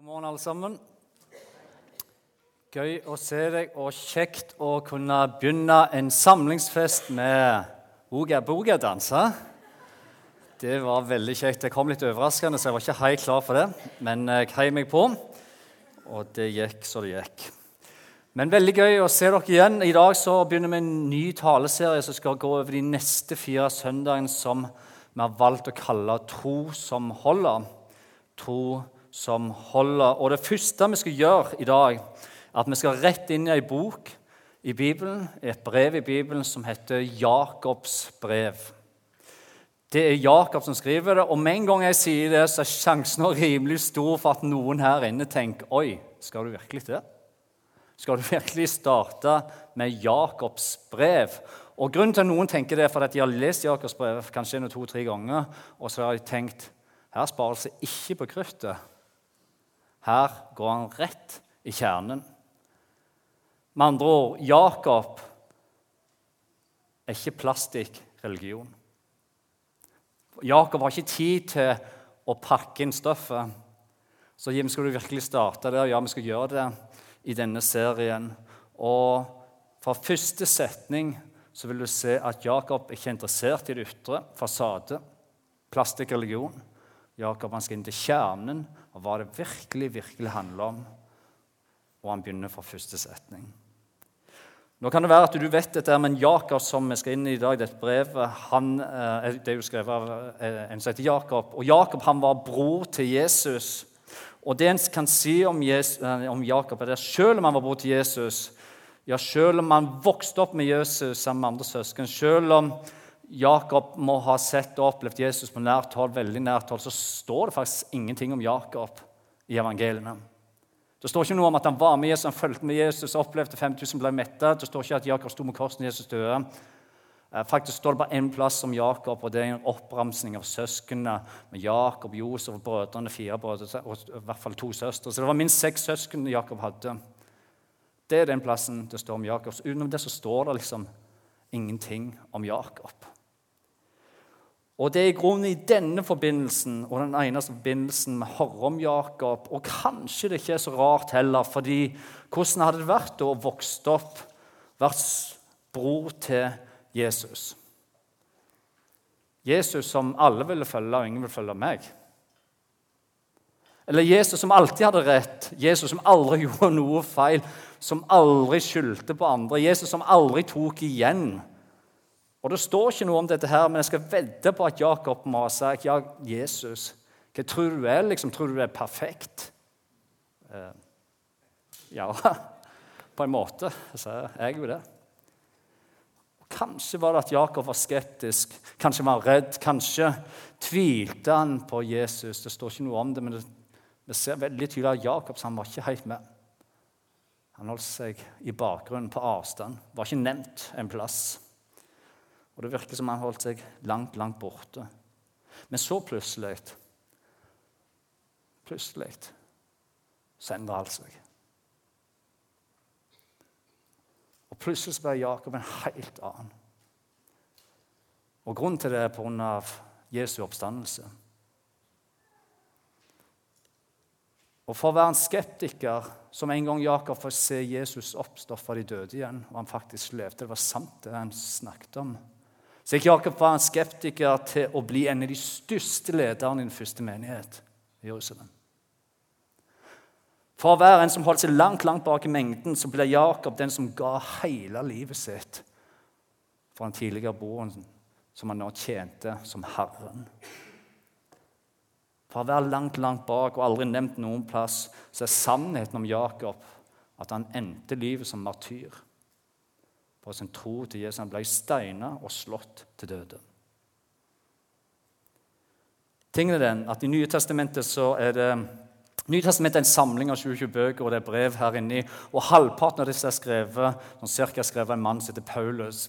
God morgen, alle sammen. Gøy å se deg, og kjekt å kunne begynne en samlingsfest med Oga-boga-dans. Det var veldig kjekt. Det kom litt overraskende, så jeg var ikke helt klar for det. Men jeg heiv meg på, og det gikk så det gikk. Men veldig gøy å se dere igjen. I dag så begynner vi en ny taleserie som skal gå over de neste fire søndagene som vi har valgt å kalle 'Tro som holder'. Tro som holder. Og Det første vi skal gjøre i dag, er at vi skal rett inn i ei bok i Bibelen, et brev i Bibelen som heter Jakobs brev. Det er Jakob som skriver det, og med en gang jeg sier det, så er sjansen rimelig stor for at noen her inne tenker Oi, skal du virkelig det? Skal du virkelig starte med Jakobs brev? Og Grunnen til at noen tenker det, er fordi de har lest Jakobs brev kanskje en to-tre ganger, og så har de tenkt her spares det ikke på kruttet. Her går han rett i kjernen. Med andre ord Jakob er ikke plastikkreligion. Jakob har ikke tid til å pakke inn stoffet. Så Jim, skal du virkelig starte der? Ja, vi skal gjøre det i denne serien. Og fra første setning så vil du se at Jakob er ikke interessert i det ytre, fasade, plastikkreligion. Jakob han skal inn til kjernen av hva det virkelig, virkelig handler om. Og han begynner fra første setning. Nå kan det være at du vet dette, men Jakob som vi skal inn i i dag, dette brevet, han, eh, det er jo skrevet av eh, en som heter Jakob. Og Jakob han var bror til Jesus. Og det en kan si om, Jesus, eh, om Jakob, er at selv om han var bror til Jesus, ja, selv om han vokste opp med Jesus sammen med andre søsken, selv om Jakob må ha sett og opplevd Jesus på nært hold, veldig nært hold, så står det faktisk ingenting om Jakob i evangeliene. Det står ikke noe om at han var med Jesus, han fulgte med Jesus, opplevde 5000 ble metta. Det står ikke at Jakob sto med korset når Jesus døde. Eh, faktisk står det bare én plass om Jakob, og det er en oppramsing av søsknene med Jakob, Josef og brødrene, fire brødre, og i hvert fall to søstre. Så det var minst seks søsken Jakob hadde. Det er den plassen det står om Jakob. Utenom det så står det liksom ingenting om Jakob. Og det er i grunnen i denne forbindelsen og den eneste forbindelsen vi hører om Jakob. Og kanskje det ikke er så rart heller, fordi hvordan hadde det vært å vokse opp, vært bror til Jesus? Jesus som alle ville følge, og ingen ville følge meg. Eller Jesus som alltid hadde rett, Jesus som aldri gjorde noe feil, som aldri skyldte på andre, Jesus som aldri tok igjen. Og Det står ikke noe om dette, her, men jeg skal vedde på at Jakob sagt ja, Jesus, hva tror du er? Liksom, tror du det er perfekt? Eh, ja, på en måte så er jeg jo det. Kanskje var det at Jakob var skeptisk, kanskje var han redd, kanskje tvilte han på Jesus. Det står ikke noe om det, men vi ser veldig tydelig at Jakob han var ikke helt med. Han holdt seg i bakgrunnen, på avstand, var ikke nevnt en plass. Og det virker som han holdt seg langt, langt borte. Men så plutselig Plutselig så endrer alt seg. Og plutselig ble Jakob en helt annen. Og Grunnen til det er pga. Jesu oppstandelse. Og For å være en skeptiker, som en gang Jakob får se Jesus oppstå fra de døde igjen, og han faktisk levde, det var sant det han snakket om så Jakob fra en skeptiker til å bli en av de største lederne i den første menighet i Jerusalem. For å være en som holdt seg langt langt bak i mengden, så ble Jakob den som ga hele livet sitt for den tidligere broren som han nå tjente som Herren. For å være langt, langt bak og aldri nevnt noen plass, så er sannheten om Jakob at han endte livet som martyr på sin tro til Jesus. Han ble steina og slått til døde. Tingen er den at I Nye Testamentet så er det Nye Testamentet er en samling av 27 bøker, og det er brev her inni. og Halvparten av disse er skrevet, sånn cirka skrevet av en mann som heter Paulus.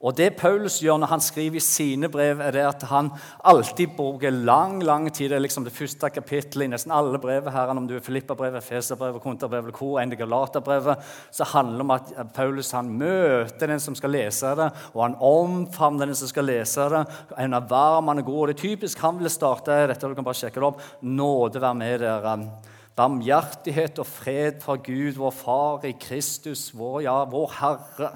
Og Det Paulus gjør når han skriver i sine brev, er det at han alltid bruker lang lang tid. Det er liksom det første kapittelet i nesten alle brev her, om du er Filippa-brevet, Feserbrevet, Konterbrevet, hvor enn det Galaterbrevet, så handler det om at Paulus han møter den som skal lese det, og han omfavner den som skal lese det. Han er varm, han er god. og Det er typisk han ville starte dette, du kan bare sjekke det opp. Nåde være med dere. barmhjertighet og fred fra Gud, vår Far i Kristus, vår, ja, vår Herre.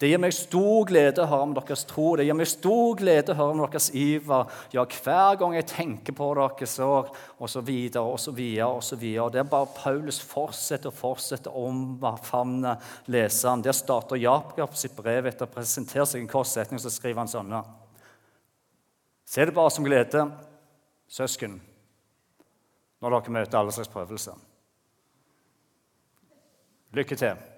Det gir meg stor glede å høre om deres tro, det gir meg stor glede å høre om deres iver. Ja, hver gang jeg tenker på dere, så og så videre og så videre. og så videre. Det er bare Paulus fortsetter og fortsetter å omfavne leseren. Der starter Jakob sitt brev etter å presentere seg en kort setning, så skriver han sånn. Se det bare som glede, søsken, når dere møter alle slags prøvelser. Lykke til.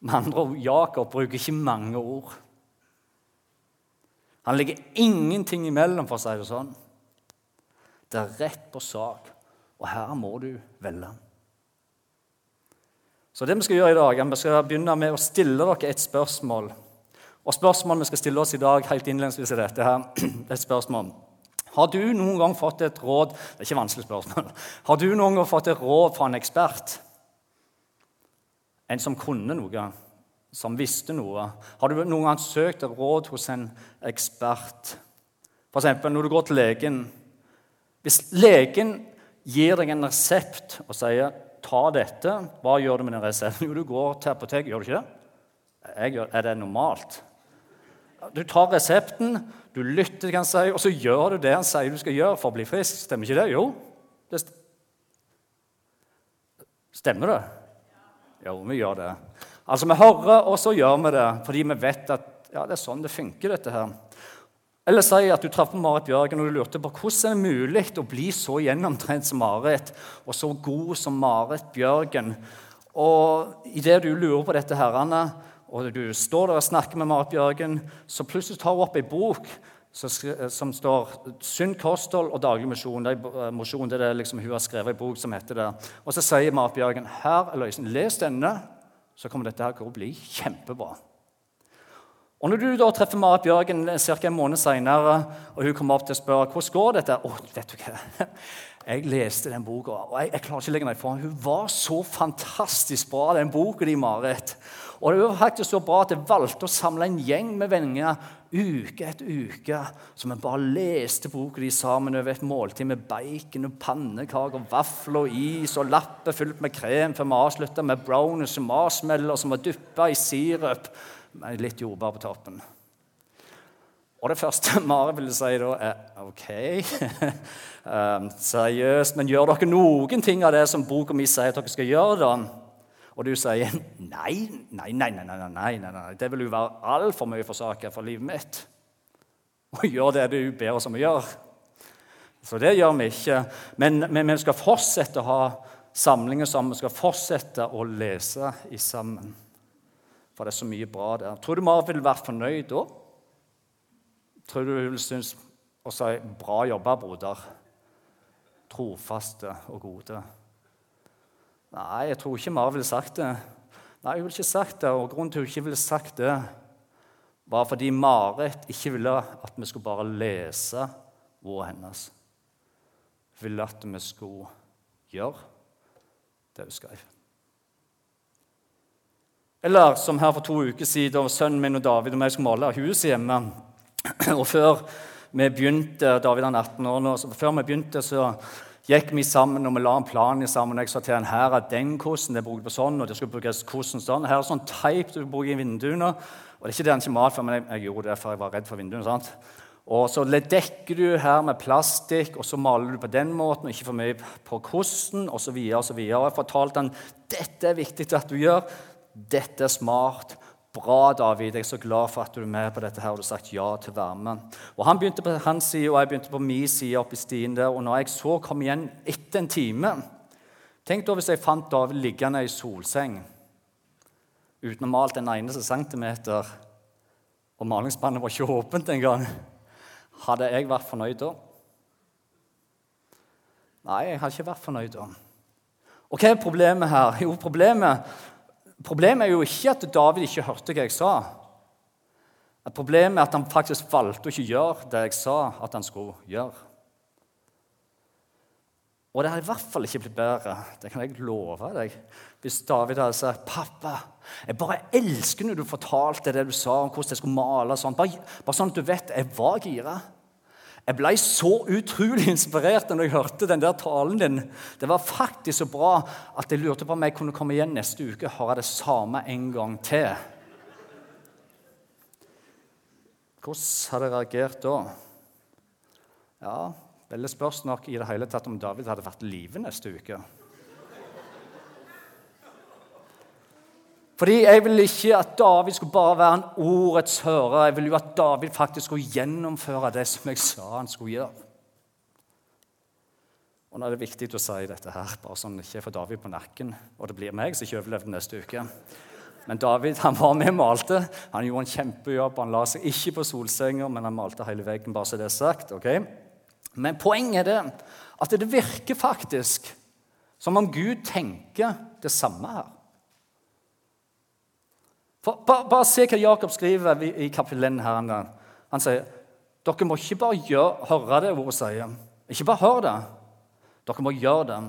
Med andre ord, Jakob bruker ikke mange ord. Han legger ingenting imellom, for å si det sånn. Det er rett på sak, og her må du velge. Så det vi skal gjøre i dag, vi skal begynne med å stille dere et spørsmål. Og Spørsmålet vi skal stille oss i dag, helt innledningsvis er dette her. et spørsmål. Har du noen gang fått et råd Det er ikke vanskelig spørsmål. Har du noen gang fått et råd fra en ekspert? En som kunne noe, som visste noe. Har du noen gang søkt råd hos en ekspert? F.eks. når du går til legen. Hvis legen gir deg en resept og sier 'ta dette', hva gjør du med den resepten? Jo, du går til apoteket. Gjør du ikke det? Gjør, er det normalt? Du tar resepten, du lytter han sier, og så gjør du det han sier du skal gjøre for å bli frisk. Stemmer ikke det? Jo. Det stemmer det? Jo, vi gjør det. Altså, Vi hører, og så gjør vi det fordi vi vet at ja, det er sånn det funker. dette her. Eller si at du traff Marit Bjørgen og du lurte på hvordan er det mulig å bli så gjennomtrent som Marit og så god som Marit Bjørgen. Og idet du lurer på dette, herrene, og du står der og snakker med Marit Bjørgen, så plutselig tar hun opp ei bok som står 'Sunn kosthold og daglig mosjon'. Det er, motion, det er liksom, hun har skrevet en bok som heter det. Og så sier Marit Bjørgen her er løsningen. Les denne, så kommer dette her til å bli kjempebra. Og Når du da treffer Marit Bjørgen ca. en måned senere, og hun kommer opp til å spørre hvordan går dette Å, vet du hva? Jeg leste den boka, og jeg, jeg klarer ikke å legge meg for Hun var så fantastisk bra, den boka di, Marit. Og det var faktisk så bra at jeg valgte å samle en gjeng med venner uke etter uke. Så vi bare leste boka de sammen over et måltid med bacon og pannekaker, vafler og is og lapper fylt med krem før vi avslutta med brownies og marshmallows som var dyppa i sirup med litt jordbær på toppen. Og det første Mari ville si da, er OK, um, seriøst, men gjør dere noen ting av det som boka mi sier at dere skal gjøre? da? og du sier nei, nei, nei, nei, nei, nei, nei, nei. det vil jo være altfor mye for saken for livet mitt. Og gjør det du ber oss om å gjøre. Så det gjør vi ikke. Men, men vi skal fortsette å ha samlinger sammen. Vi skal fortsette å lese i sammen. For det er så mye bra der. Tror du Marv ville vært fornøyd da? Tror du hun synes å si 'bra jobba, broder'? Trofaste og gode. Nei, jeg tror ikke Mari ville sagt det. Nei, hun ville ikke sagt det, og Grunnen til hun ikke ville sagt det, var fordi Marit ikke ville at vi skulle bare lese ordet hennes. Hun ville at vi skulle gjøre det hun skrev. Eller som her for to uker siden, sønnen min og David og jeg skulle male huset hjemme. Og før vi begynte, David er 18 år nå, så før vi begynte, så gikk vi sammen og vi la en plan sammen. og Jeg sa til han, her er den kosten, det bruker på sånn, og det skal brukes kosten sånn. Her er sånn teip du bruker i vinduene. Og det er ikke det han ikke malte for, men jeg, jeg, gjorde det for jeg var redd for vinduene. sant? Og så dekker du her med plastikk, og så maler du på den måten, og ikke for mye på kosten, osv. osv. Jeg fortalte han dette er viktig at du gjør. Dette er smart. Bra, David. Jeg er så glad for at du er med på dette her, og du har sagt ja til å være med. Og Han begynte på hans side, og jeg begynte på min side. oppe i stien der, og når jeg så kom igjen etter en time Tenk da hvis jeg fant David liggende i solseng uten å malt en eneste centimeter, og malingsspannet var ikke åpent engang. Hadde jeg vært fornøyd da? Nei, jeg hadde ikke vært fornøyd da. Og hva er problemet her? Jo, problemet Problemet er jo ikke at David ikke hørte hva jeg sa. Problemet er at han faktisk valgte å ikke gjøre det jeg sa at han skulle gjøre. Og det hadde i hvert fall ikke blitt bedre, det kan jeg love deg, hvis David hadde sagt 'Pappa, jeg bare elsker når du fortalte det du sa om hvordan jeg skulle male.' Sånn. Bare, bare sånn at du vet jeg var gira. Jeg ble så utrolig inspirert når jeg hørte den der talen din. Det var faktisk så bra at jeg lurte på om jeg kunne komme igjen neste uke og høre det samme en gang til. Hvordan hadde jeg reagert da? Ja, Veldig spørs nok i det hele tatt om David hadde vært i live neste uke. Fordi Jeg vil ikke at David skulle bare være en ordets hører. Jeg vil jo at David faktisk skulle gjennomføre det som jeg sa han skulle gjøre. Og Nå er det viktig å si dette her, bare sånn ikke får David på nakken. Og det blir meg som ikke overlever neste uke. Men David han var med og malte. Han gjorde en kjempejobb. Han la seg ikke på solsenger, men han malte hele veggen. bare så det er sagt, ok? Men poenget er det at det virker faktisk som om Gud tenker det samme her. For, bare, bare, se hva Jakob skriver i, kapittel 1. her. Han sier dere må ikke bare gjøre, høre det ordet sier. Ikke bare høre det. Dere må gjøre det.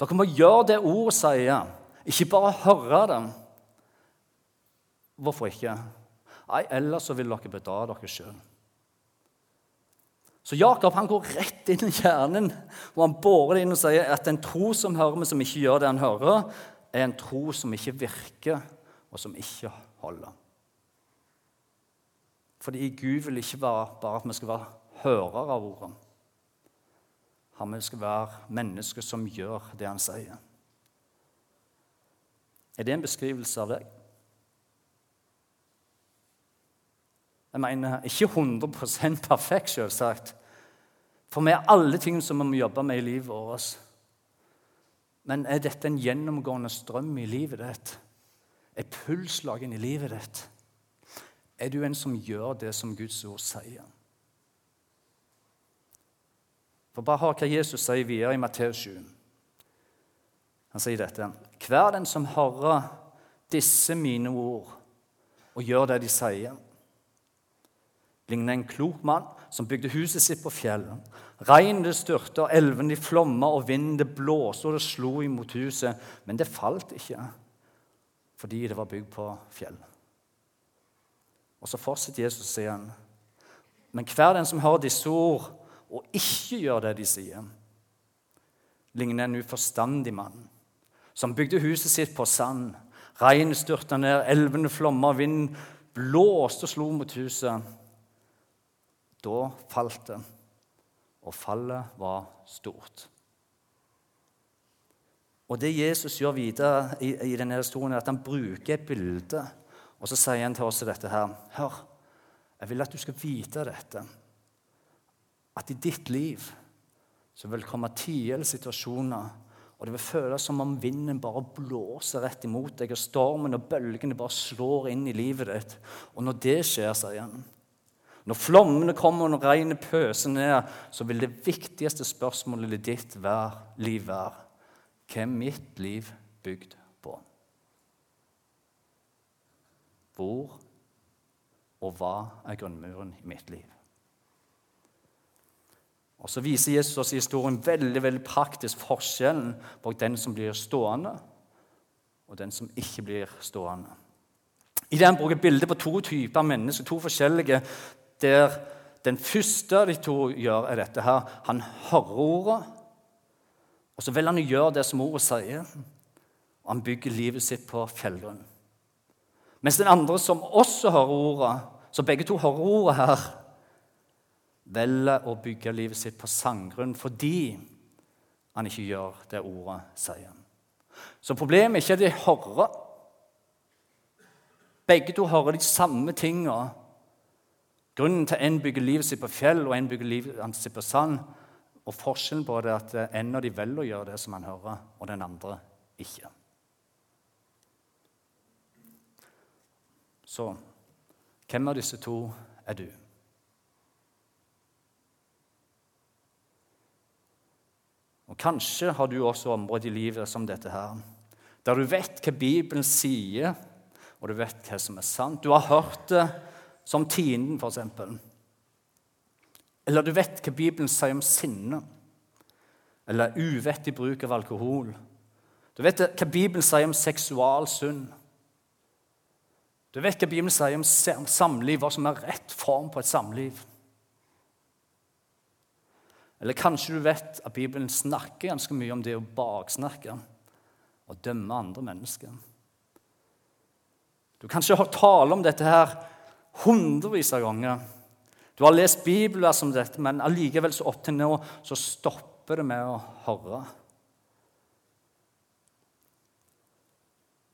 Dere må gjøre det ordet sier, ikke bare høre det. Hvorfor ikke? Nei, Ellers så vil dere bedra dere sjøl. Så Jakob han går rett inn i kjernen og han bårer det inn og sier at en tro som hører, men som ikke gjør det han hører, er en tro som ikke virker, og som ikke holder. Fordi Gud vil ikke være bare at vi skal være hørere av ordet. Han skal være mennesker som gjør det han sier. Er det en beskrivelse av deg? Jeg mener ikke 100% perfekt, selvsagt. For vi er alle ting som vi må jobbe med i livet vårt. Men er dette en gjennomgående strøm i livet ditt? Er pulslagen i livet ditt? Er du en som gjør det som Guds ord sier? For bare hør hva Jesus sier videre i Matteus 7. Han sier dette.: Hver den som hører disse mine ord og gjør det de sier, ligner en klok mann som bygde huset sitt på fjellet. Regnet styrte, elven de flomma, og vinden det blåste og det slo imot huset. Men det falt ikke fordi det var bygd på fjell. Og så fortsetter Jesus å si han, men hver den som hører disse ord og ikke gjør det de sier, ligner en uforstandig mann som bygde huset sitt på sand. Regnet styrta ned, elvene flomma, vinden blåste og slo mot huset. Da falt det, og fallet var stort. Og det Jesus gjør videre i, i denne historien, er at han bruker et bilde. Og så sier han til oss dette her. Hør, jeg vil at du skal vite dette. At i ditt liv så vil det komme tider eller situasjoner, og det vil føles som om vinden bare blåser rett imot deg, og stormen og bølgene bare slår inn i livet ditt. Og når det skjer, sier han Når flommene kommer og regnet pøser ned, så vil det viktigste spørsmålet i ditt liv være hva er mitt liv bygd på? Hvor og hva er grunnmuren i mitt liv? Og Så viser Jesus oss i historien veldig veldig praktisk forskjellen på den som blir stående, og den som ikke blir stående. I det Han bruker bildet på to typer mennesker, to forskjellige, der den første av de to gjør, er dette her. Han hører ordet, og så vil han gjøre det som ordet sier, og han bygger livet sitt på fjellgrunn. Mens den andre, som også hører ordet, så begge to hører ordet her, velger å bygge livet sitt på sandgrunn fordi han ikke gjør det ordet sier. Så problemet er ikke at de hører. Begge to hører de samme tinga. Grunnen til at en bygger livet sitt på fjell, og en bygger livet sitt på sand, og Forskjellen på det er at en av de velger å gjøre det som han hører, og den andre ikke. Så hvem av disse to er du? Og Kanskje har du også områder i livet som dette her, der du vet hva Bibelen sier, og du vet hva som er sant. Du har hørt det som tienden, f.eks. Eller du vet hva Bibelen sier om sinne. Eller uvettig bruk av alkohol. Du vet hva Bibelen sier om seksualsynd. Du vet hva Bibelen sier om samliv, hva som er rett form på et samliv. Eller kanskje du vet at Bibelen snakker ganske mye om det å baksnakke og dømme andre mennesker. Du kan ikke tale om dette her hundrevis av ganger. Du har lest bibelvers om dette, men allikevel så opp til nå så stopper det med å høre.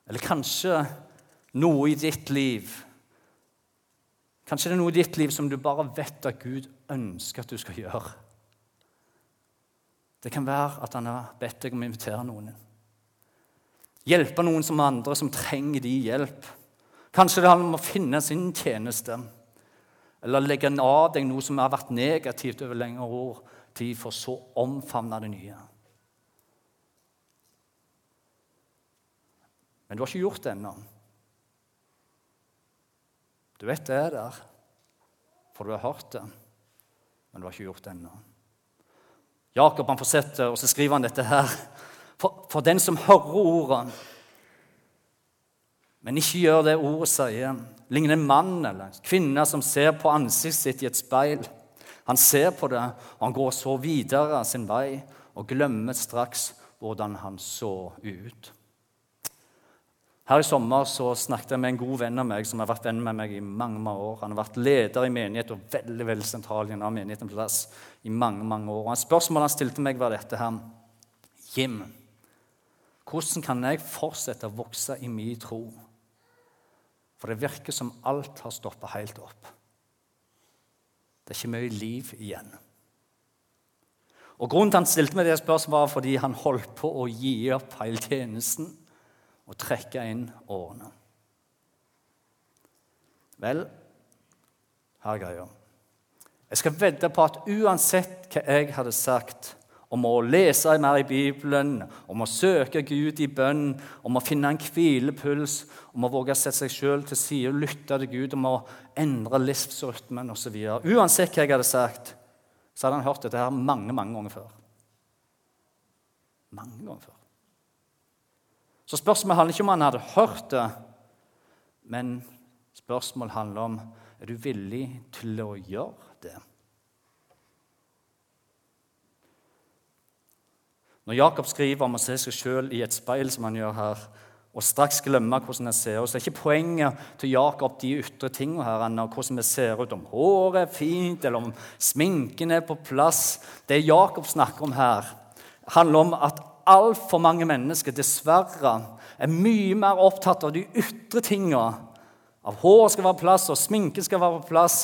Eller kanskje noe i ditt liv Kanskje det er noe i ditt liv som du bare vet at Gud ønsker at du skal gjøre. Det kan være at han har bedt deg om å invitere noen. Hjelpe noen som andre som trenger de hjelp. Kanskje det handler om å finne sin tjeneste. Eller legge av deg noe som har vært negativt over lengre år, tid for så å omfavne det nye. Men du har ikke gjort det ennå. Du vet det er der, for du har hørt det, men du har ikke gjort det ennå. Jakob han fortsetter, og så skriver han dette her. For, for den som hører ordet, men ikke gjør det ordet sier, ligner en mann eller en kvinne som ser på ansiktet sitt i et speil. Han ser på det, og han går så videre sin vei og glemmer straks hvordan han så ut. Her i sommer så snakket jeg med en god venn av meg som har vært venn med meg i mange mange år. Han har vært leder i menighet og veldig veldig sentral i en menigheten plass i mange mange år. Og Spørsmålet han stilte meg, var dette her. Jim, hvordan kan jeg fortsette å vokse i min tro? For det virker som alt har stoppa helt opp. Det er ikke mye liv igjen. Og Grunnen til han stilte meg det spørsmålet, var fordi han holdt på å gi opp hele tjenesten og trekke inn årene. Vel, her er greia. Jeg skal vedde på at uansett hva jeg hadde sagt om å lese mer i Bibelen, om å søke Gud i bønn, om å finne en hvilepuls, om å våge å sette seg sjøl til side og lytte til Gud, om å endre livsrytmen osv. Uansett hva jeg hadde sagt, så hadde han hørt dette her mange, mange ganger før. Mange ganger før. Så spørsmålet handler ikke om han hadde hørt det, men spørsmålet handler om er du villig til å gjøre det. Når Jakob skriver om å se seg sjøl i et speil, som han gjør her, og straks glemme hvordan jeg ser ut, så er ikke poenget til Jakob de ytre tingene her, hvordan vi ser ut, om håret er fint, eller om sminken er på plass. Det Jakob snakker om her, handler om at altfor mange mennesker dessverre er mye mer opptatt av de ytre tingene. Av håret skal være på plass, og sminken skal være på plass.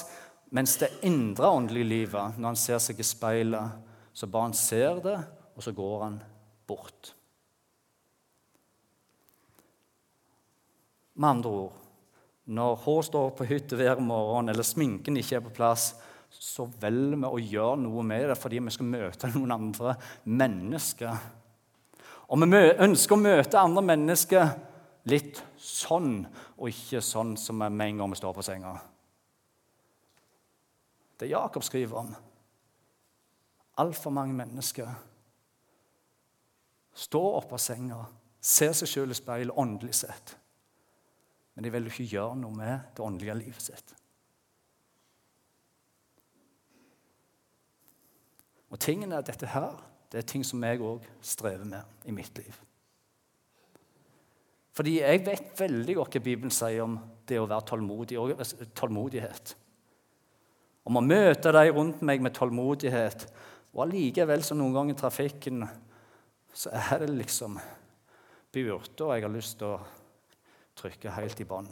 Mens det indre åndelige livet, når han ser seg i speilet, så bare han ser det, og så går han bort. Med andre ord når hår står på hytta hver morgen, eller sminken ikke er på plass, så velger vi å gjøre noe med det fordi vi skal møte noen andre mennesker og vi ønsker å møte andre mennesker litt sånn, og ikke sånn som vi med en gang vi står på senga. Det Jakob skriver om. Altfor mange mennesker står opp av senga, se seg sjøl i speilet åndelig sett. Men de vil ikke gjøre noe med det åndelige livet sitt. Og tingene er dette her det er ting som jeg òg strever med i mitt liv. Fordi jeg vet veldig godt hva Bibelen sier om det å være tålmodig og tålmodighet. Om å møte de rundt meg med tålmodighet. Og allikevel, som noen ganger trafikken, så er det liksom byrde, og jeg har lyst til å trykke helt i bånn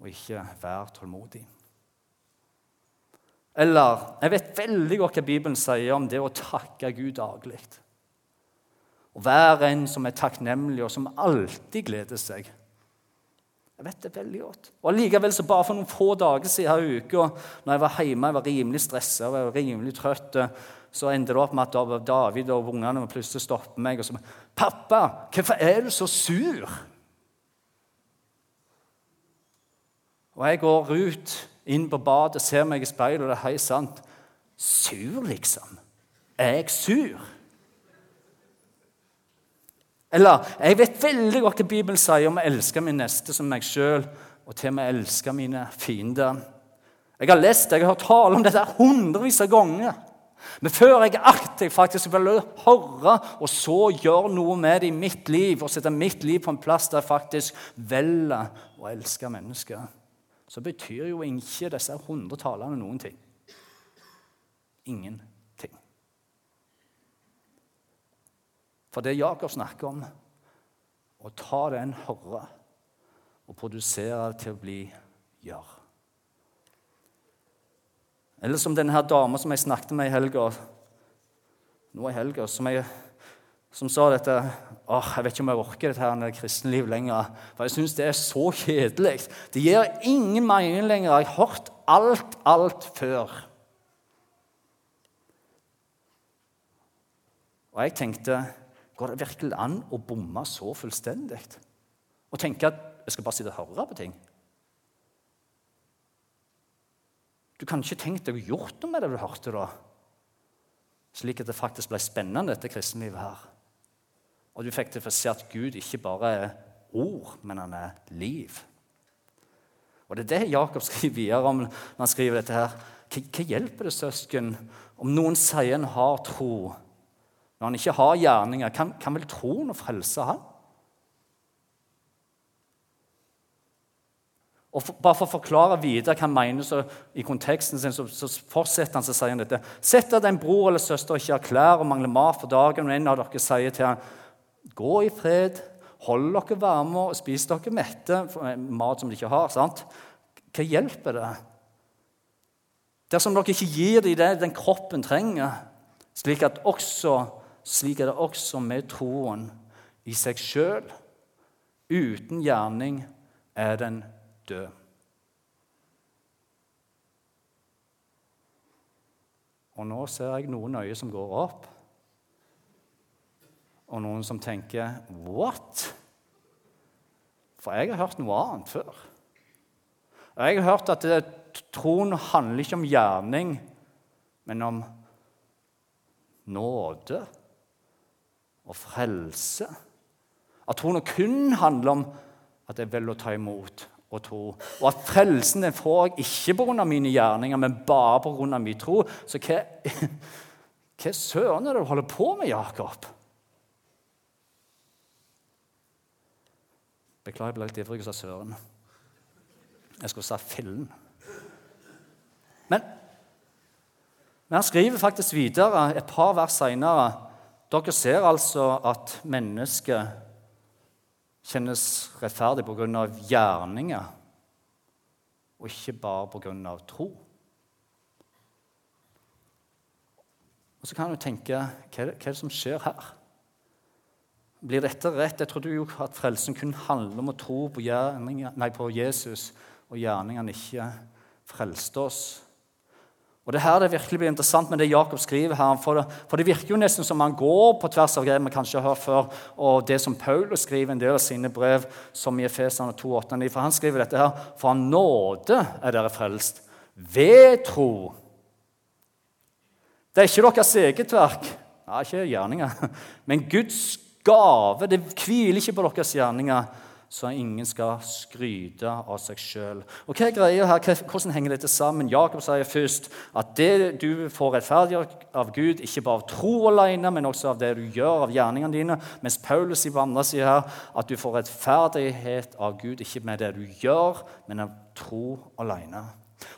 og ikke være tålmodig. Eller jeg vet veldig godt hva Bibelen sier om det å takke Gud daglig. Å være en som er takknemlig, og som alltid gleder seg. Jeg vet det veldig godt. Og Allikevel, så bare for noen få dager siden her uka, når jeg var hjemme jeg var rimelig stressa og jeg var rimelig trøtt, så ender det opp med at David og ungene plutselig stopper meg og sier 'Pappa, hvorfor er du så sur?' Og jeg går ut inn på badet, ser meg i speilet, og det er helt sant. Sur, liksom? Er jeg sur? Eller jeg vet veldig godt hva Bibelen sier om å elske min neste som meg sjøl, og til og med elske mine fiender. Jeg har lest jeg har hørt tale om dette hundrevis av ganger. Men før jeg aktivt faktisk vil høre og så gjøre noe med det i mitt liv, og sette mitt liv på en plass der jeg faktisk velger å elske mennesker, så betyr jo ikke disse hundre talene noen ting. Ingenting. For det Jakob snakker om, å ta det en og produsere til å bli gjør. Eller som denne dama som jeg snakket med i helga nå i helga, som, som sa dette åh, Jeg vet ikke om jeg orker dette her det kristne lenger. For jeg syns det er så kjedelig. Det gir ingen mening lenger. Jeg har hørt alt, alt før. Og jeg tenkte Går det virkelig an å bomme så fullstendig? Og tenke at jeg skal bare sitte og høre på ting? Du kan ikke tenkt deg å gjort noe med det du hørte da. Slik at det faktisk ble spennende, dette kristenlivet her. Og du fikk til å se at Gud ikke bare er ord, men han er liv. Og Det er det Jakob skriver videre om når han skriver dette. her. Hva, hva hjelper det, søsken, om noen sier en har tro, når han ikke har gjerninger? Kan, kan vel troen frelse han? Og for, bare for å forklare videre hva han mener så, i konteksten sin, så, så fortsetter han så sier han dette. Sett at en bror eller søster ikke har klær og mangler mat for dagen, og en av dere sier til ham, gå i fred, hold dere varme og spis dere mette, mat som de ikke har. sant? Hva hjelper det? Dersom dere ikke gir dem det den kroppen trenger, slik, også, slik er det også med troen i seg sjøl. Uten gjerning er den dø. Og nå ser jeg noen øyne som går opp, og noen som tenker 'what?' For jeg har hørt noe annet før. Jeg har hørt at troen handler ikke om gjerning, men om nåde og frelse. At troen kun handler om at jeg velger å ta imot og tro. Og at frelsen den får jeg ikke pga. mine gjerninger, men bare pga. min tro. Så hva, hva søren er det du holder på med, Jakob? Beklager, jeg ble litt ivrig og sa søren. Jeg skulle sagt fillen. Men, men han skriver faktisk videre et par vers seinere. Dere ser altså at mennesket kjennes rettferdig pga. gjerninger, og ikke bare pga. tro. Og Så kan du tenke hva er, det, som skjer her? Blir dette rett? Jeg trodde jo at frelsen kun handler om å tro på, nei, på Jesus, og gjerningene ikke frelste oss. Og Det her det virkelig blir interessant med det Jakob skriver her. For det, for det virker jo nesten som han går på tvers av greier vi kanskje har hørt før, og det som Paulus skriver en del av sine brev, som i Efesene 2,8. For han skriver dette her For av nåde er dere frelst ved tro. Det er ikke deres eget verk, Nei, ikke gjerninger, men Guds gave. Det hviler ikke på deres gjerninger så ingen skal skryte av seg sjøl. Hva er her? Hvordan henger dette sammen? Jakob sier først at det du får rettferdiggjort av Gud, ikke bare av tro alene, men også av det du gjør, av gjerningene dine. Mens Paulus sier på andre siden her at du får rettferdighet av Gud, ikke med det du gjør, men av tro alene.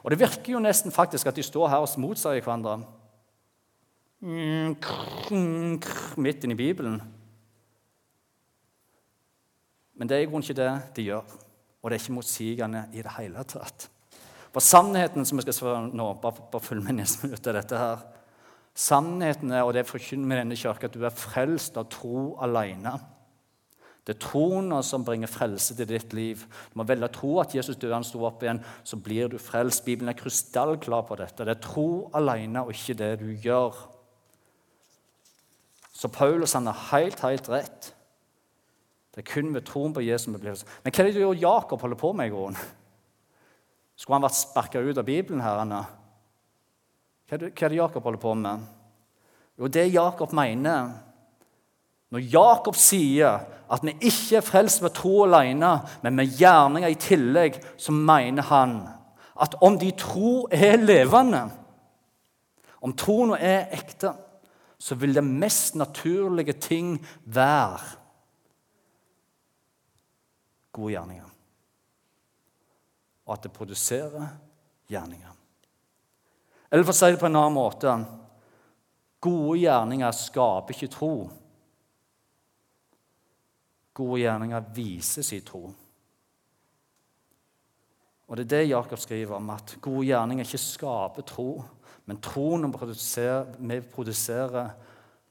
Og Det virker jo nesten faktisk at de står her og motsier hverandre. Mm, midt inni Bibelen. Men det er i grunnen ikke det de gjør. Og det er ikke motsigende i det hele tatt. For sannheten som vi skal svare nå, bare, følg med neste minutt av dette her, Sannheten er, og det forkynner vi denne kirka, at du er frelst av tro alene. Det er troen som bringer frelse til ditt liv. Du må velge å tro at Jesus døde, han sto opp igjen, så blir du frelst. Bibelen er krystallklar på dette. Det er tro alene og ikke det du gjør. Så Paulus han har helt, helt rett. Det er kun ved troen på vi blir Men hva er det gjør Jakob holder på med i grunnen? Skulle han vært sparka ut av Bibelen her? Anna? Hva er det Jakob holder på med? Jo, det Jakob mener Når Jakob sier at vi ikke er frelst ved tro alene, men med gjerninger i tillegg, så mener han at om de tro er levende, Om troen er ekte, så vil det mest naturlige ting være gode gjerninger. Og at det produserer gjerninger. Eller for å si det på en annen måte Gode gjerninger skaper ikke tro. Gode gjerninger vises i tro. Og Det er det Jakob skriver om, at gode gjerninger ikke skaper tro. Men troen vi produserer,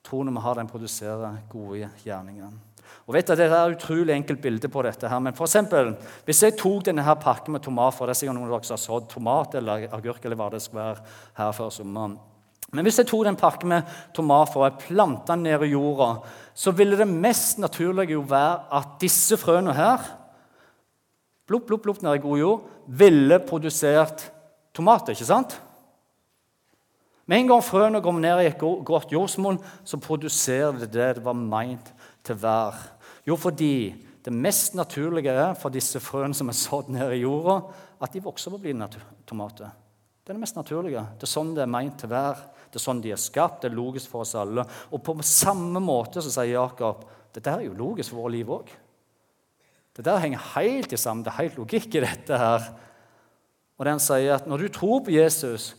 troen vi har, den produserer gode gjerninger. Og vet at Det er et utrolig enkelt bilde på dette. her, men for eksempel, Hvis jeg tok denne her pakken med tomat for det er sikkert noen av dere som har sådd tomat eller agurk, eller hva det skal være her før sommeren. Men hvis jeg tok den pakken med tomat og jeg planta den ned i jorda, så ville det mest naturlige jo være at disse frøene her blupp, blupp, blupp, ned i god jord, ville produsert tomater. ikke sant? Med en gang frøene kommer ned i et godt jordsmonn, så produserer det det det var meint til vær? Jo, fordi det mest naturlige er for disse frøene som er sådd ned i jorda, at de vokser på å bli tomater. Det er det mest naturlige. Det er sånn det er meint til vær. Det er sånn de er skapt. Det er logisk for oss alle. Og på samme måte så sier Jakob dette er jo logisk for vårt liv òg. Det der henger helt i sammen. Det er helt logikk i dette her. Og den sier at når du tror på Jesus,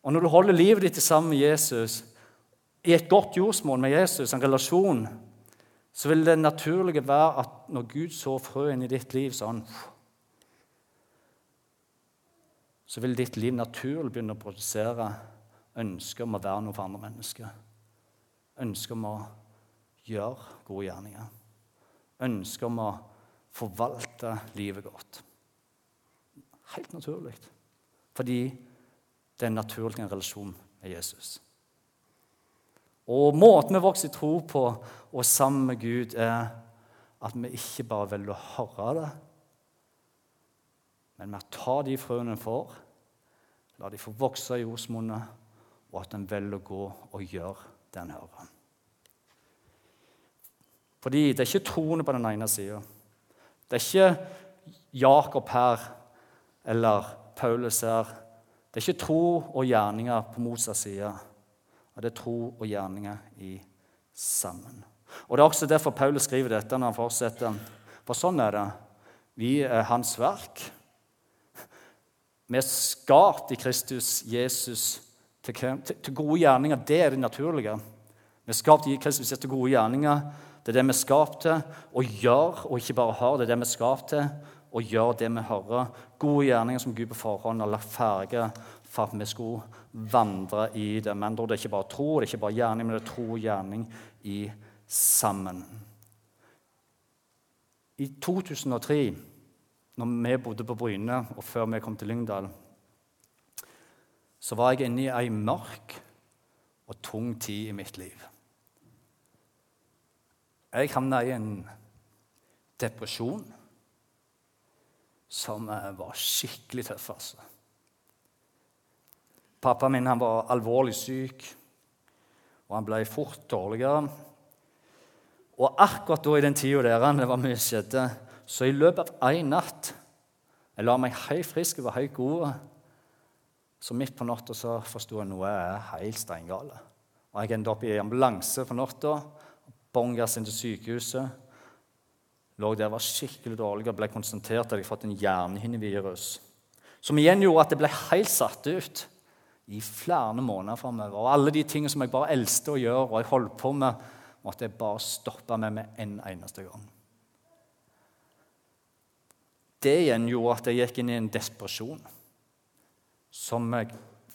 og når du holder livet ditt sammen med Jesus, i et godt jordsmål med Jesus, en relasjon, så vil det naturlige være at når Gud så frøen i ditt liv sånn Så vil ditt liv naturlig begynne å produsere ønsker om å være noe for andre mennesker. Ønsker om å gjøre gode gjerninger. Ønsker om å forvalte livet godt. Helt naturlig. Fordi det er naturlig en relasjon med Jesus. Og Måten vi vokser tro på og sammen med Gud, er at vi ikke bare velger å høre det, men vi tar de frøene vi får, lar de få vokse i jordsmonnet, og at en velger å gå og gjøre det en hører. Fordi det er ikke troende på den ene sida. Det er ikke Jakob her eller Paulus her. Det er ikke tro og gjerninger på motsatt side. Det er tro og gjerninger i sammen. Og Det er også derfor Paulus skriver dette når han fortsetter. For sånn er det. Vi er hans verk. Vi er skapt i Kristus Jesus til, til, gode gjerninger. Det er det naturlige. Vi er skapt i Kristus til gode gjerninger. Det er det vi er skapt til å gjøre, og ikke bare har. Det er det vi er skapt til å gjøre det vi hører. Gode gjerninger som Gud på forhånd har lagt ferdige for at vi skulle vandre i det. Men det er ikke bare tro, det er ikke bare gjerning, men det er tro og gjerning i sammen. I 2003, når vi bodde på Bryne, og før vi kom til Lyngdal, så var jeg inne i ei mørk og tung tid i mitt liv. Jeg havna i en depresjon som var skikkelig tøff. altså. Pappaen min var alvorlig syk, og han ble fort dårligere. Og akkurat da i den tida der det var mye skjedde, så i løpet av én natt Jeg la meg helt frisk, jeg var helt god. Så midt på natta så forsto jeg noe er helt steingale. Og jeg endte opp i ambulanse på natta. Bongas inn til sykehuset. Lå der var skikkelig dårlig og ble konsentrert. jeg hadde fått en hjernehinnevirus. Som igjen gjorde at det ble helt satt ut i flere måneder framover. Og alle de tingene som jeg bare elsket å gjøre, og jeg holdt på med, måtte jeg bare stoppe med med en eneste gang. Det igjen gjorde at jeg gikk inn i en desperasjon som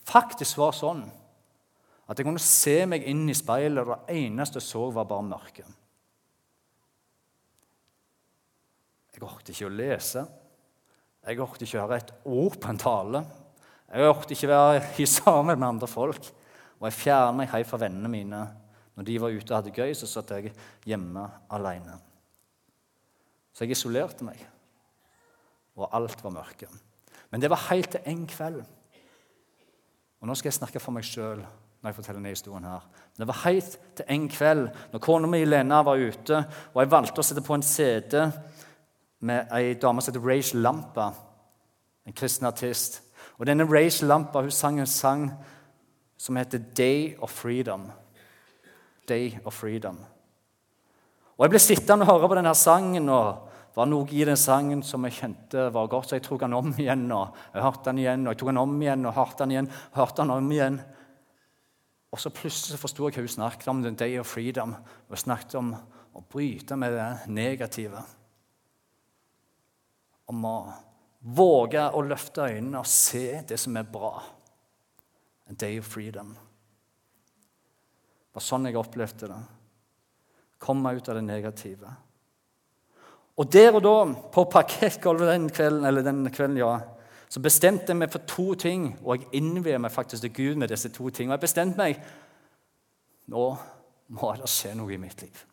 faktisk var sånn at jeg kunne se meg inn i speilet, og det eneste jeg så, var bare mørke. Jeg orket ikke å lese. Jeg orket ikke å høre et ord på en tale. Jeg orket ikke være i sammen med andre folk. Og jeg fjernet meg hei fra vennene mine. Når de var ute og hadde gøy, så satt jeg hjemme alene. Så jeg isolerte meg, og alt var mørke. Men det var helt til en kveld. Og nå skal jeg snakke for meg sjøl når jeg forteller denne historien her. Det var helt til en kveld når kona mi Lena var ute, og jeg valgte å sette på en CD med ei dame som heter Rage Lampa, en kristen artist. Og denne Race Lampa hun sang en sang som heter Day of Freedom. Day of Freedom. Og Jeg ble sittende og høre på denne sangen, og det var noe i den sangen som jeg kjente var godt, så jeg tok den om igjen. og Jeg hørte den igjen, og jeg tok den om igjen og hørte den igjen. hørte den om igjen. Og så plutselig forsto jeg hva hun snakket om, the day of freedom. Hun snakket om å bryte med det negative. Om å våge å løfte øynene og se det som er bra. A day of freedom. Det var sånn jeg opplevde det. Kom meg ut av det negative. Og der og da, på parkettgulvet den kvelden, eller den kvelden, ja, så bestemte jeg meg for to ting, og jeg innvier meg faktisk til Gud med disse to tingene. Og jeg bestemte meg nå må det skje noe i mitt liv.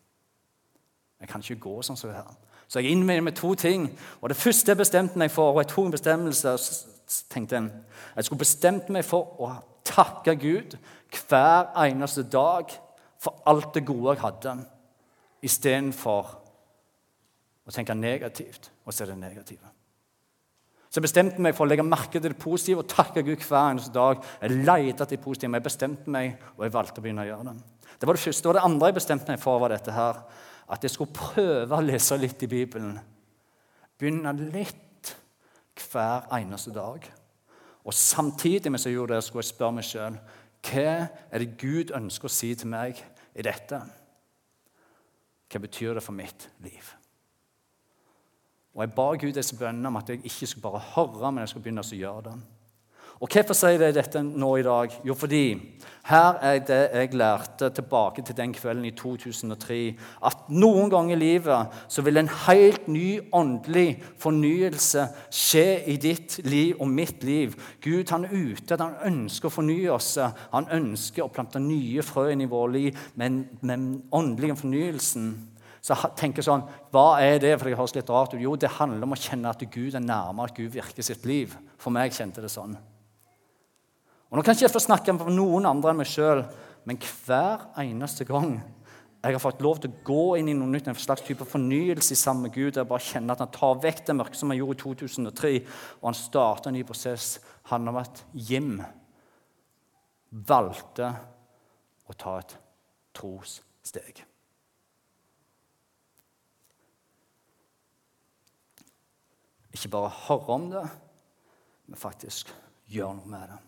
Jeg kan ikke gå sånn som det her. Så jeg innvier meg to ting. Og det første jeg bestemte meg for, og jeg tok en bestemmelse, tenkte jeg jeg skulle bestemt meg for å takke Gud hver eneste dag for alt det gode jeg hadde, istedenfor å tenke negativt og se det negative. Så jeg bestemte meg for å legge merke til det positive og takke Gud hver eneste dag. Jeg letet etter det positive, men jeg bestemte meg, og jeg valgte å begynne å gjøre det. Det var det første. Og det andre jeg bestemte meg for, var dette her. At jeg skulle prøve å lese litt i Bibelen. Begynne litt hver eneste dag. Og samtidig mens jeg gjorde det, skulle jeg spørre meg sjøl hva er det Gud ønsker å si til meg i dette. Hva betyr det for mitt liv? Og Jeg ba Gud disse bønnene om at jeg ikke skulle bare høre, men jeg skulle begynne å gjøre det. Og Hvorfor sier jeg dette nå i dag? Jo, fordi her er det jeg lærte tilbake til den kvelden i 2003, at noen ganger i livet så vil en helt ny åndelig fornyelse skje i ditt liv og mitt liv. Gud han er ute, han ønsker å fornye oss. Han ønsker å plante nye frø i vårt liv, men den åndelige fornyelsen så jeg tenker sånn, Hva er det? For det høres litt rart ut. Jo, det handler om å kjenne at Gud er nærmere, at Gud virker sitt liv. For meg kjente det sånn. Og Nå kan ikke jeg få snakke for noen andre enn meg sjøl, men hver eneste gang jeg har fått lov til å gå inn i noe nytt, en slags type fornyelse i med Gud, jeg bare kjenner at han tar vekk det mørke som han gjorde i 2003, og han starter en ny prosess, handler om at Jim valgte å ta et trossteg. Ikke bare høre om det, men faktisk gjøre noe med det.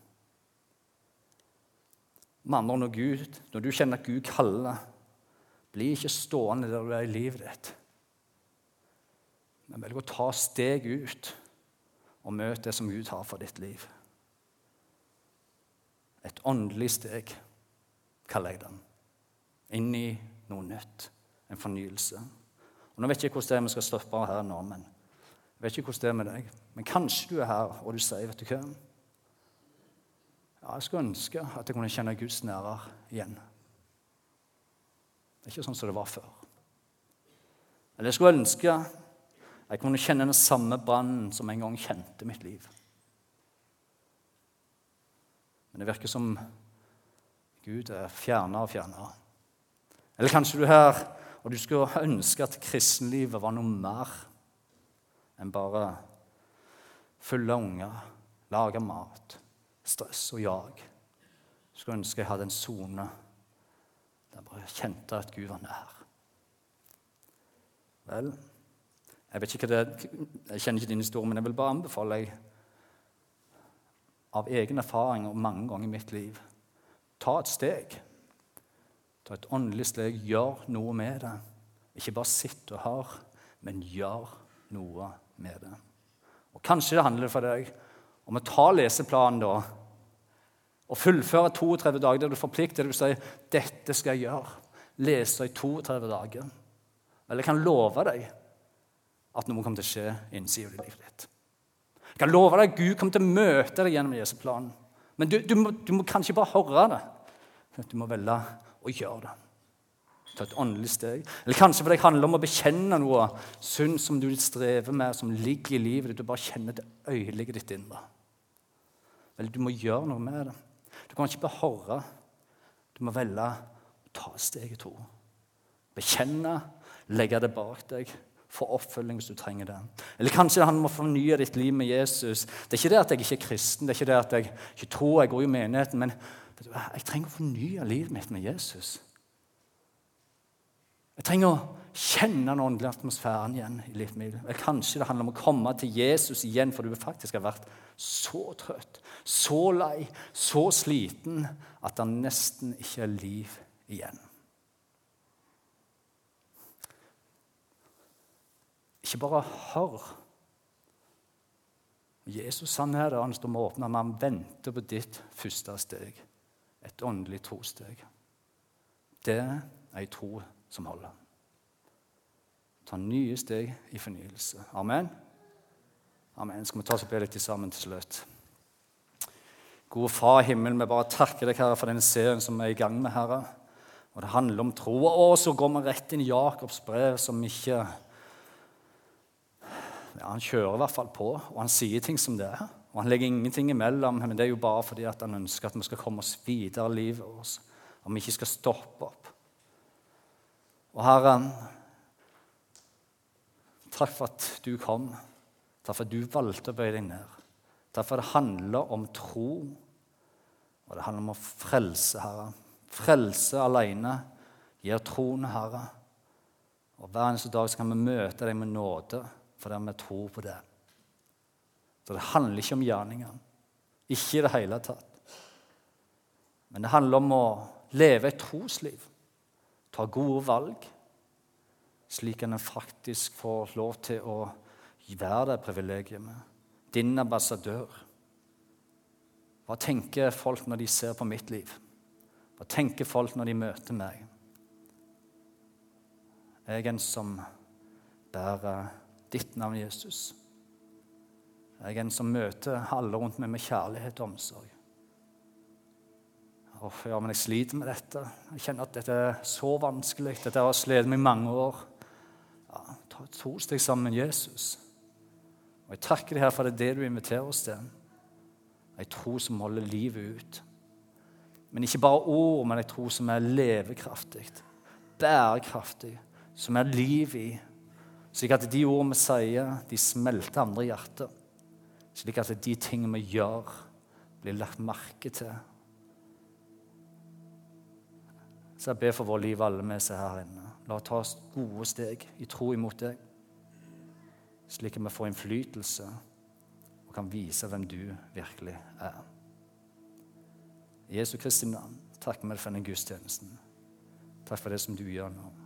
Med andre når, Gud, når du kjenner at Gud kaller, bli ikke stående der du er i livet ditt. Men velg å ta steg ut og møte det som Gud har for ditt liv. Et åndelig steg, kaller jeg den. Inn i noe nytt. En fornyelse. Og Nå vet jeg ikke hvordan det er vi skal stoppe her nå, men jeg vet ikke hvordan det er med deg, men kanskje du er her og du sier vet du hva? Ja, jeg skulle ønske at jeg kunne kjenne Guds nærvær igjen. Det er ikke sånn som det var før. Eller jeg skulle ønske jeg kunne kjenne den samme brannen som en gang kjente mitt liv. Men det virker som Gud er fjernere og fjernere. Eller kanskje du er her og du skulle ønske at kristenlivet var noe mer enn bare fulle unger, lage mat, stress og jag. Skulle ønske jeg hadde en sone der jeg bare kjente at Gud var nær. Vel, jeg vet ikke hva det Jeg kjenner ikke din historie, men jeg vil bare anbefale deg av egen erfaring og mange ganger i mitt liv ta et steg. Ta et åndelig steg. Gjør noe med det. Ikke bare sitt og hør, men gjør noe med det. Og Kanskje det handler for deg om å ta leseplanen da, og fullføre 32 dager der du forplikter deg til å si dette skal jeg gjøre. Lese i 32 dager. Eller jeg kan love deg at noe kommer til å skje innsiden i livet ditt. Jeg kan love deg at Gud kommer til å møte deg gjennom Jesu plan. Men du, du, må, du må kanskje bare høre det. Du må velge å gjøre det ta et åndelig steg. Eller kanskje for det handler om å bekjenne noe synd som du strever med, som ligger i livet ditt. Du bare kjenner det øyelige ditt indre. Vel, du må gjøre noe med det. Du kan ikke bare høre. Du må velge å ta steget to. Bekjenne, legge det bak deg. Få oppfølging hvis du trenger det. Eller kanskje det handler om å fornye ditt liv med Jesus. Det er ikke det at jeg ikke er kristen, det er ikke det at jeg ikke tror jeg går i menigheten, men du Jeg trenger å fornye livet mitt med Jesus. Jeg trenger å kjenne den åndelige atmosfæren igjen i livet mitt. Eller kanskje det handler om å komme til Jesus igjen, for du faktisk har vært så trøtt, så lei, så sliten at det nesten ikke er liv igjen. Ikke bare hør. Jesus han er der, han står med åpne, men han venter på ditt første steg. Et åndelig trosteg. Det er ei tro som holder. Ta nye steg i fornyelse. Amen. Amen. Skal vi ta oss opp litt sammen til slutt? Gode Far i himmelen, vi bare takker deg, Herre, for den serien som vi er i gang med, Herre. Og det handler om tro. Og så går vi rett inn i Jakobs brev, som ikke ja, Han kjører i hvert fall på, og han sier ting som det er. Og han legger ingenting imellom, men det er jo bare fordi han ønsker at vi skal komme oss videre i livet vårt. Om vi ikke skal stoppe opp. Og Herre, takk for at du kom. Takk for at du valgte å bøye deg ned. Takk for det handler om tro, og det handler om å frelse, Herre. Frelse alene gir troen, Herre. Og Hver eneste dag kan vi møte deg med nåde fordi vi tror på det. Så det handler ikke om gjerninger. Ikke i det hele tatt. Men det handler om å leve et trosliv, ta gode valg, slik at en faktisk får lov til å være det privilegiet. Din ambassadør. Hva tenker folk når de ser på mitt liv? Hva tenker folk når de møter meg? Jeg er en som bærer ditt navn, Jesus. Jeg er en som møter alle rundt meg med kjærlighet og omsorg. Oh, ja, men jeg sliter med dette. Jeg kjenner at dette er så vanskelig. Dette har slitt meg i mange år. Ja, ta to steg sammen med Jesus. Og Jeg takker deg her for det er det du inviterer oss til. Ei tro som holder livet ut. Men ikke bare ord, men ei tro som er levekraftig, bærekraftig, som er liv i. Slik at de ordene vi sier, de smelter andre i hjertet slik at de tingene vi gjør, blir lagt merke til. Så jeg ber for vår liv, alle vi som er her inne. La oss ta gode steg i tro imot deg, slik at vi får innflytelse og kan vise hvem du virkelig er. I Jesu Kristi navn takker vi for denne gudstjenesten. Takk for det som du gjør nå.